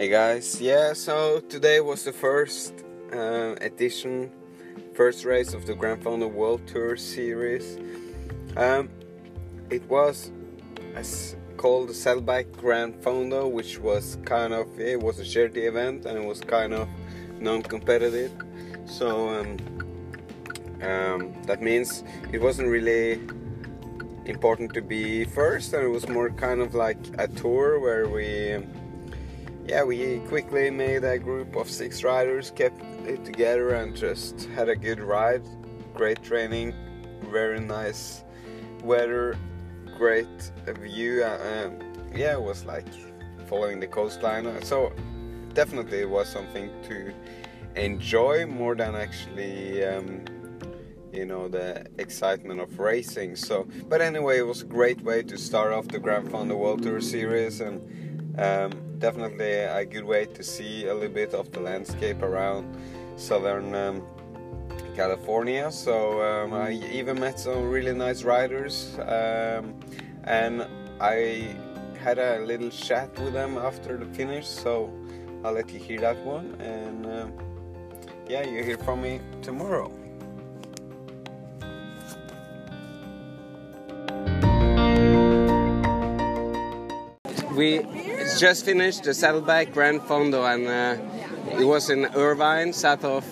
Hey guys, yeah, so today was the first uh, edition, first race of the Gran Fondo World Tour Series. Um, it was as called the Saddleback Gran Fondo, which was kind of it was a charity event and it was kind of non-competitive. So um, um, that means it wasn't really important to be first, and it was more kind of like a tour where we yeah, we quickly made a group of six riders, kept it together, and just had a good ride. Great training, very nice weather, great view. Uh, um, yeah, it was like following the coastline. So definitely it was something to enjoy more than actually. Um, you know the excitement of racing so but anyway it was a great way to start off the Gran Fondo World Tour series and um, definitely a good way to see a little bit of the landscape around southern um, California. So um, I even met some really nice riders, um, and I had a little chat with them after the finish. So I'll let you hear that one, and um, yeah, you hear from me tomorrow. We just finished the Saddleback Grand Fondo, and uh, it was in Irvine, south of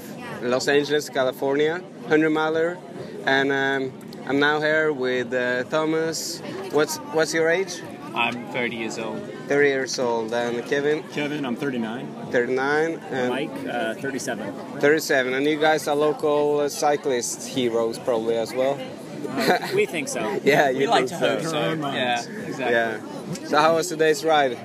Los Angeles, California, 100 miler. And um, I'm now here with uh, Thomas. What's what's your age? I'm 30 years old. 30 years old. And Kevin? Kevin, I'm 39. 39. And Mike, uh, 37. 37. And you guys are local uh, cyclist heroes, probably as well. Uh, we think so. yeah, you we think like to so. hope so. Yeah, exactly. Yeah. So how was today's ride?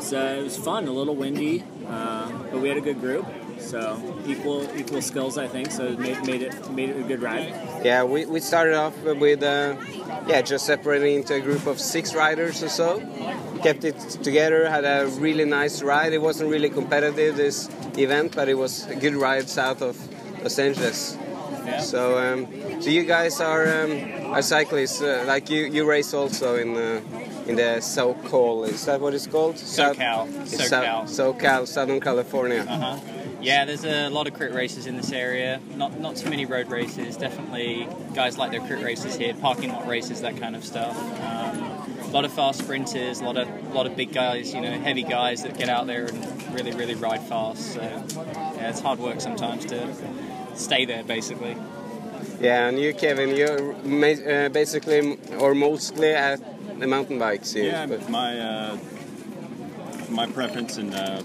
So it was fun, a little windy, uh, but we had a good group. So equal equal skills, I think. So it made, made it made it a good ride. Yeah, we, we started off with uh, yeah just separating into a group of six riders or so. Kept it together, had a really nice ride. It wasn't really competitive this event, but it was a good ride south of Los Angeles. Yeah. So um, so you guys are um, are cyclists, uh, like you you race also in. Uh, in the SoCal, is that what it's called? SoCal. SoCal. SoCal, Southern California. Uh-huh. Yeah, there's a lot of crit races in this area. Not not too many road races. Definitely guys like their crit races here, parking lot races, that kind of stuff. Um, a lot of fast sprinters, a lot of a lot of big guys, you know, heavy guys that get out there and really really ride fast. So yeah, it's hard work sometimes to stay there, basically. Yeah, and you, Kevin, you're uh, basically or mostly at the mountain bikes here. Yeah, but my uh, my preference and uh,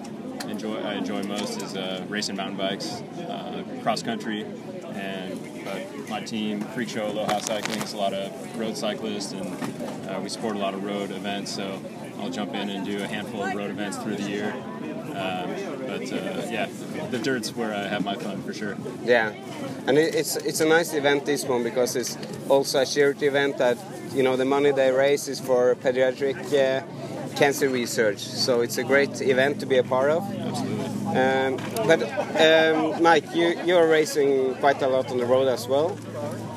enjoy I enjoy most is uh, racing mountain bikes, uh, cross country, and but my team Freak Show Aloha Cycling is a lot of road cyclists, and uh, we support a lot of road events. So I'll jump in and do a handful of road events through the year. Um, but uh, yeah, the dirt's where I have my fun for sure. yeah, and it's it's a nice event this one because it's also a charity event that you know the money they raise is for pediatric uh, cancer research. So it's a great event to be a part of. Um, but um, Mike, you you're racing quite a lot on the road as well.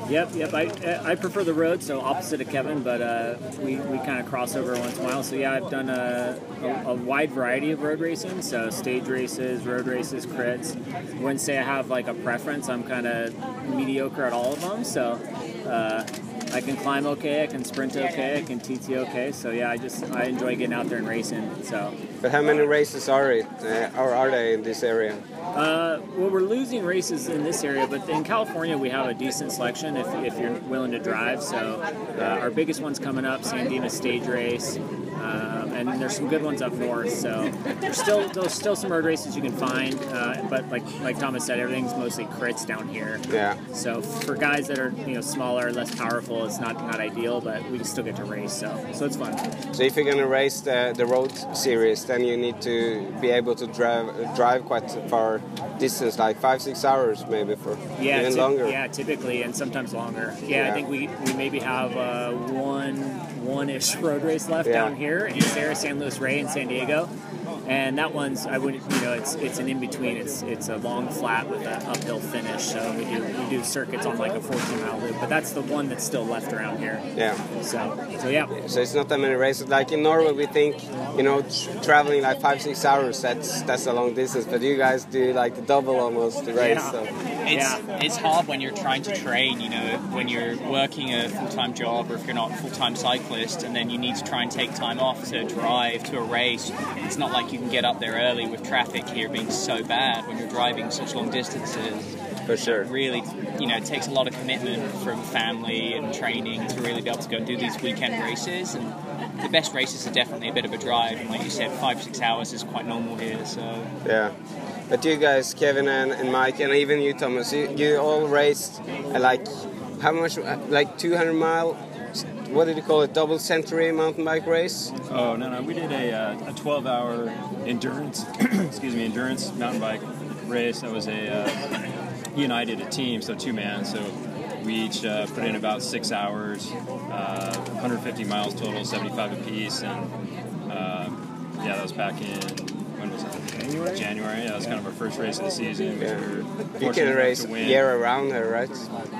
Yep, yep. I, I prefer the road, so opposite of Kevin, but uh, we, we kind of cross over once in a while. So yeah, I've done a, a, a wide variety of road racing, so stage races, road races, crits. I wouldn't say I have like a preference. I'm kind of mediocre at all of them. So uh, I can climb okay, I can sprint okay, I can TT okay. So yeah, I just I enjoy getting out there and racing. So But how many races are it? Uh, or are they in this area? Uh, well, we're losing races in this area, but in California we have a decent selection if, if you're willing to drive. So uh, our biggest one's coming up, San Dimas Stage Race, and there's some good ones up north. So there's still there's still some road races you can find, uh, but like like Thomas said, everything's mostly crits down here. Yeah. So for guys that are you know smaller, less powerful, it's not not ideal, but we can still get to race. So so it's fun. So if you're gonna race the, the road series, then you need to be able to drive drive quite far distance, like five six hours maybe for Yeah, even longer. Yeah, typically, and sometimes longer. Yeah, Yeah. I think we, we maybe have uh, one one ish road race left Yeah. down here in Sarah, San Luis Rey, and San Diego, and that one's I would you know it's it's an in between. It's it's a long flat with an uphill finish. So we do we do circuits on like a 14 mile loop, but that's the one that's still left around here. Yeah. So so yeah. So it's not that many races. Like in Norway, we think, you know, traveling like five, six hours, that's that's a long distance. But you guys do like the double almost the race. Yeah. So. It's Yeah. it's hard when you're trying to train, you know, when you're working a full time job or if you're not a full time cyclist and then you need to try and take time off to drive to a race. It's not like you can get up there early with traffic here being so bad when you're driving such long distances. For sure. Really, you know, it takes a lot of commitment from family and training to really be able to go and do these weekend races. And the best races are definitely a bit of a drive. And like you said, five, six hours is quite normal here. So Yeah. But you guys, Kevin and, and Mike, and even you, Thomas, you, you all raced uh, like how much? Uh, like 200 mile. What did you call it? Double century mountain bike race. Oh no no, we did a, uh, a 12 hour endurance, excuse me, endurance mountain bike race. That was a he and I did a team, so two man. So we each uh, put in about six hours, uh, 150 miles total, 75 apiece, and uh, yeah, that was back in? January? January. Yeah, that was kind of our first race of the season. Yeah. We were You can race to win. year around here, right?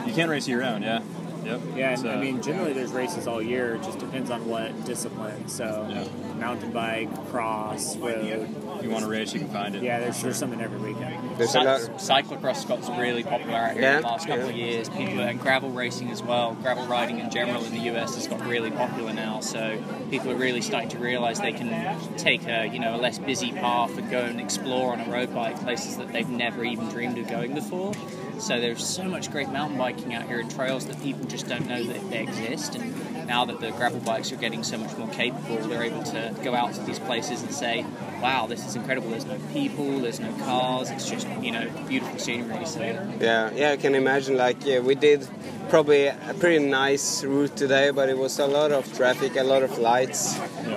You can race year round, yeah. Yep. Yeah, and So- I mean, generally there's races all year. It just depends on what discipline. So, Yeah. mountain bike, cross, road. If you want to race, you can find it. Yeah, there's, there's something every weekend. There's a lot. Cy- cyclocross got really popular out here Yeah, in the last couple yeah. of years. People and gravel racing as well. Gravel riding in general in the US has got really popular now. So people are really starting to realise they can take a you know a less busy path and go and explore on a road bike places that they've never even dreamed of going before. So there's so much great mountain biking out here and trails that people just don't know that they exist. And now that the gravel bikes are getting so much more capable, they're able to go out to these places and say, "Wow, this is incredible. There's no people, there's no cars. It's just you know beautiful scenery." So Yeah, yeah, I can imagine. Like, yeah, we did probably a pretty nice route today, but it was a lot of traffic, a lot of lights.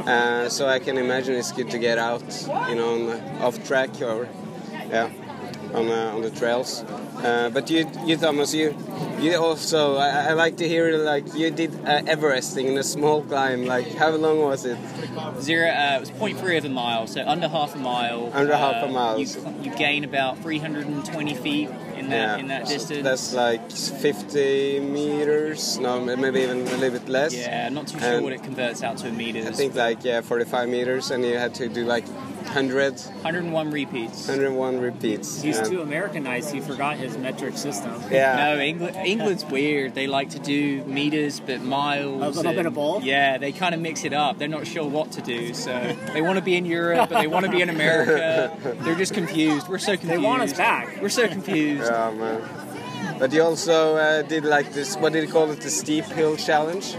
Uh, so I can imagine it's good to get out, you know, on the off track or yeah, on uh, on the trails. Uh, but you, you Thomas, you you also I, I like to hear like you did uh, Everesting in a small climb. Like, how long was it? Zero, uh, it was 0.3 of a mile, so under half a mile. Under half a uh, mile. You, you gain about 320 feet in that in that distance. That's like 50 meters. No, maybe even a little bit less. yeah, not too sure And what it converts out to in meters. I think like yeah, 45 meters, and you had to do like 100, 101 repeats. 101 repeats. He's And- too Americanized. He forgot his metric system. Yeah. No, England, England's weird. They like to do meters, but miles. A little bit and- of both? Yeah, they kind of mix it up. They're not sure what to do, so they want to be in Europe, but they want to be in America. They're just confused. We're so confused. They confused. want us back. We're so confused. Yeah, man. But you also uh, did like this. What did you call it? The steep hill challenge.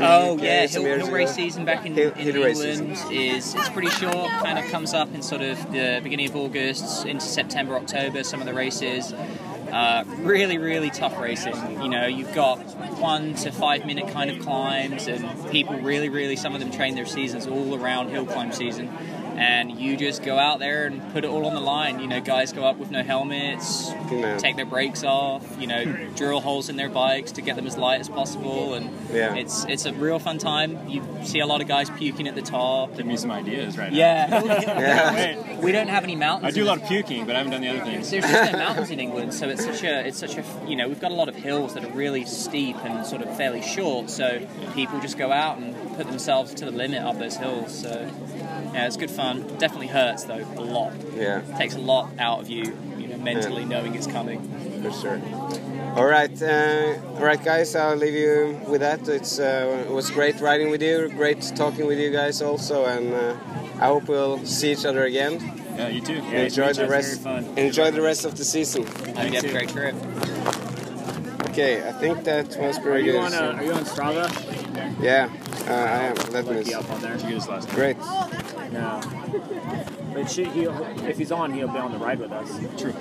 Oh yeah, hill, hill race season back in, Hill- in hill England is it's pretty short. Kind of comes up in sort of the beginning of August into September, October. Some of the races, uh, really really tough racing. You know, you've got one to five minute kind of climbs, and people really really some of them train their seasons all around hill climb season. And you just go out there and put it all on the line. You know, guys go up with no helmets, Yeah. take their brakes off. You know, drill holes in their bikes to get them as light as possible, and Yeah. it's it's a real fun time. You see a lot of guys puking at the top. Give me some ideas right now. Yeah, Yeah. we don't have any mountains. I do a lot of puking, but I haven't done the other things. there's just no mountains in England, so it's such a it's such a you know we've got a lot of hills that are really steep and sort of fairly short. So people just go out and put themselves to the limit of those hills. So yeah, it's good fun. Definitely hurts though a lot. Yeah, takes a lot out of you, you know, mentally knowing it's coming. for sure. All right, uh, all right, guys. I'll leave you with that. It's uh, it was great riding with you. Great talking with you guys also, and uh, I hope we'll see each other again. Yeah, you too. Yeah, enjoy the very rest. fun. Enjoy the rest of the season. I hope you have a great trip. Okay, I think that was Are pretty you good. on? so- Uh, are you on Strava? yeah, uh, I am. Let me. Up on there. Did you get us last night? Great. No. But should he, if he's on, he'll be on the ride with us. True.